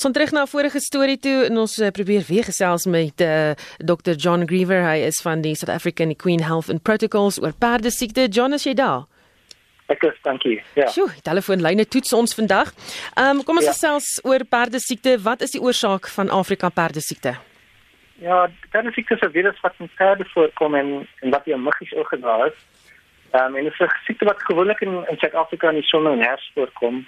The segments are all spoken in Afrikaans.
Ons gaan terug na 'n vorige storie toe en ons uh, probeer weer gesels met uh, Dr John Griever. Hy is van die South African Queen Health and Protocols oor perdesiekte. John, is jy daar? Ek is, dankie. Ja. Sjoe, telefoonlyne toets ons vandag. Ehm um, kom ons ja. gesels oor perdesiekte. Wat is die oorsaak van Afrika perdesiekte? Ja, perdesiekte is 'n virus wat in perde voorkom en en wat jy muggies oorgedra het. Ehm um, en dit is 'n siekte wat gewoonlik in in Suid-Afrika in die somer en herfs voorkom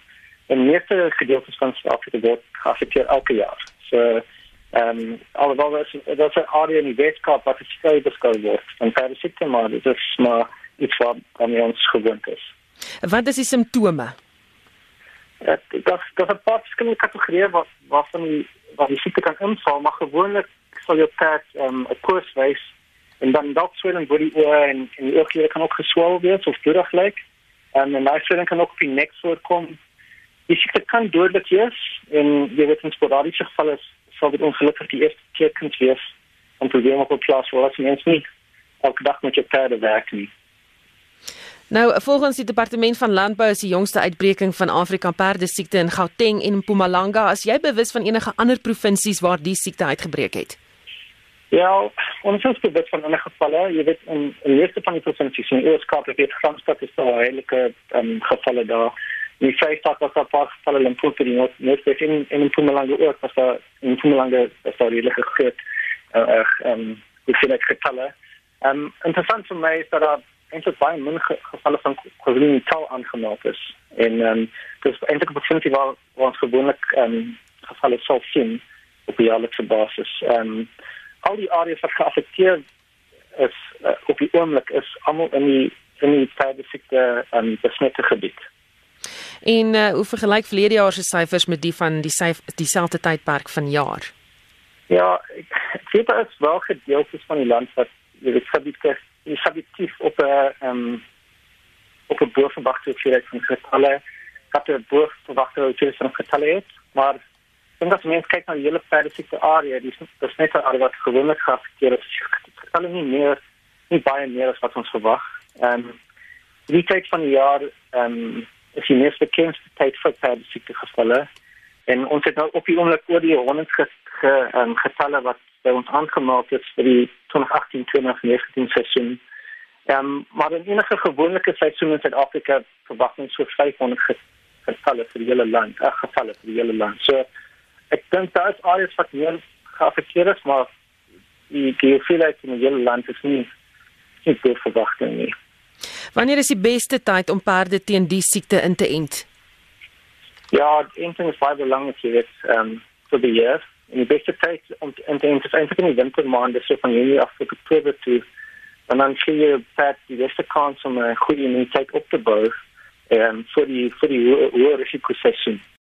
en meeste gedeeltes van Suid-Afrika word geaffekteer elke jaar. So ehm um, alhoewel daar is 'n area in die Weskaap wat geskei beskou word van perdesiekte, maar dit is maar iets wat aan ons gewoond is. Wat is die simptome? Dit dat dat 'n paar verskillende kategorieë wat waarvan die wat die siekte kan inval, maar gewoonlik sal jou perd ehm um, 'n koers wys en dan dalk swelling by die oë en en die ooglede kan ook geswel wees of bloedig lyk. Um, en daai swelling kan ook op die nek voorkom die siekte kan dodelik wees en jy weet in sporadiese gevalle sal dit ongelukkig die eerste tekens wees van probleme op plaas waar as mens nie elke dag met jou perde werk nie. Nou, volgens die departement van landbou is die jongste uitbreking van Afrika perdesiekte in Gauteng en Mpumalanga. As jy bewus van enige ander provinsies waar die siekte uitgebreek het? Ja, ons is bewus van enige gevalle. Jy weet in in die meeste van die provinsies, in Ooskaap, het dit Gauteng is daar redelike um, gevalle daar die Vrystaat was daar pas van hulle Limpopo die net net in in Mpumalanga ook was daar in Mpumalanga was daar redelike groot eh uh, ehm um, hoe sien ek getalle. Ehm um, interessant vir my is dat daar eintlik baie min gevalle van COVID-19 aangemeld is en ehm um, dis eintlik 'n opportunity waar waar ons gewoonlik ehm um, gevalle sou sien op 'n jaarlikse basis. Ehm um, al die areas wat geaffekteer is uh, op die oomblik is almal in die in die perdesiekte ehm um, besmette gebied. En uh, hoe vergelyk verlede jaar se syfers met die van die dieselfde tydperk van jaar? Ja, ek weet daar is wel gedeeltes van die land wat dit subjektief is subjektief op 'n ehm um, op 'n bovenwagte hoeveelheid van getalle, dat 'n bovenwagte hoeveelheid van getalle het, maar dink as mens kyk na die hele perdesiekte area, dis dis net 'n area wat gewoonlik geaffekteer is. Getalle nie meer nie baie meer as wat ons verwag. Ehm um, die tyd van die jaar ehm um, is die mees bekendste tyd vir perdesiekte gevalle en ons het nou op die oomblik oor die 100 ge, ge, um, getalle wat by ons aangemeld is vir die 2018-2019 seisoen. Ehm um, maar in enige gewone seisoen in Suid-Afrika verwag ons so 500 ge, getalle vir die hele land, ag getalle vir die hele land. So ek dink daar is alles wat meer geaffekteer is, maar die hoeveelheid in die hele land is nie nie te verwagting nie. Wanneer is die beste tyd om perde teen die siekte in te ent? Ja, enting is baie belangrik hier dit ehm vir die jaar. En die beste tyd om te ent is eintlik in die wintermaande so van Junie af tot Oktober toe. En dan sien jy dat die beste kans om 'n goeie immuniteit op te bou ehm vir die vir die hoë risiko sessie.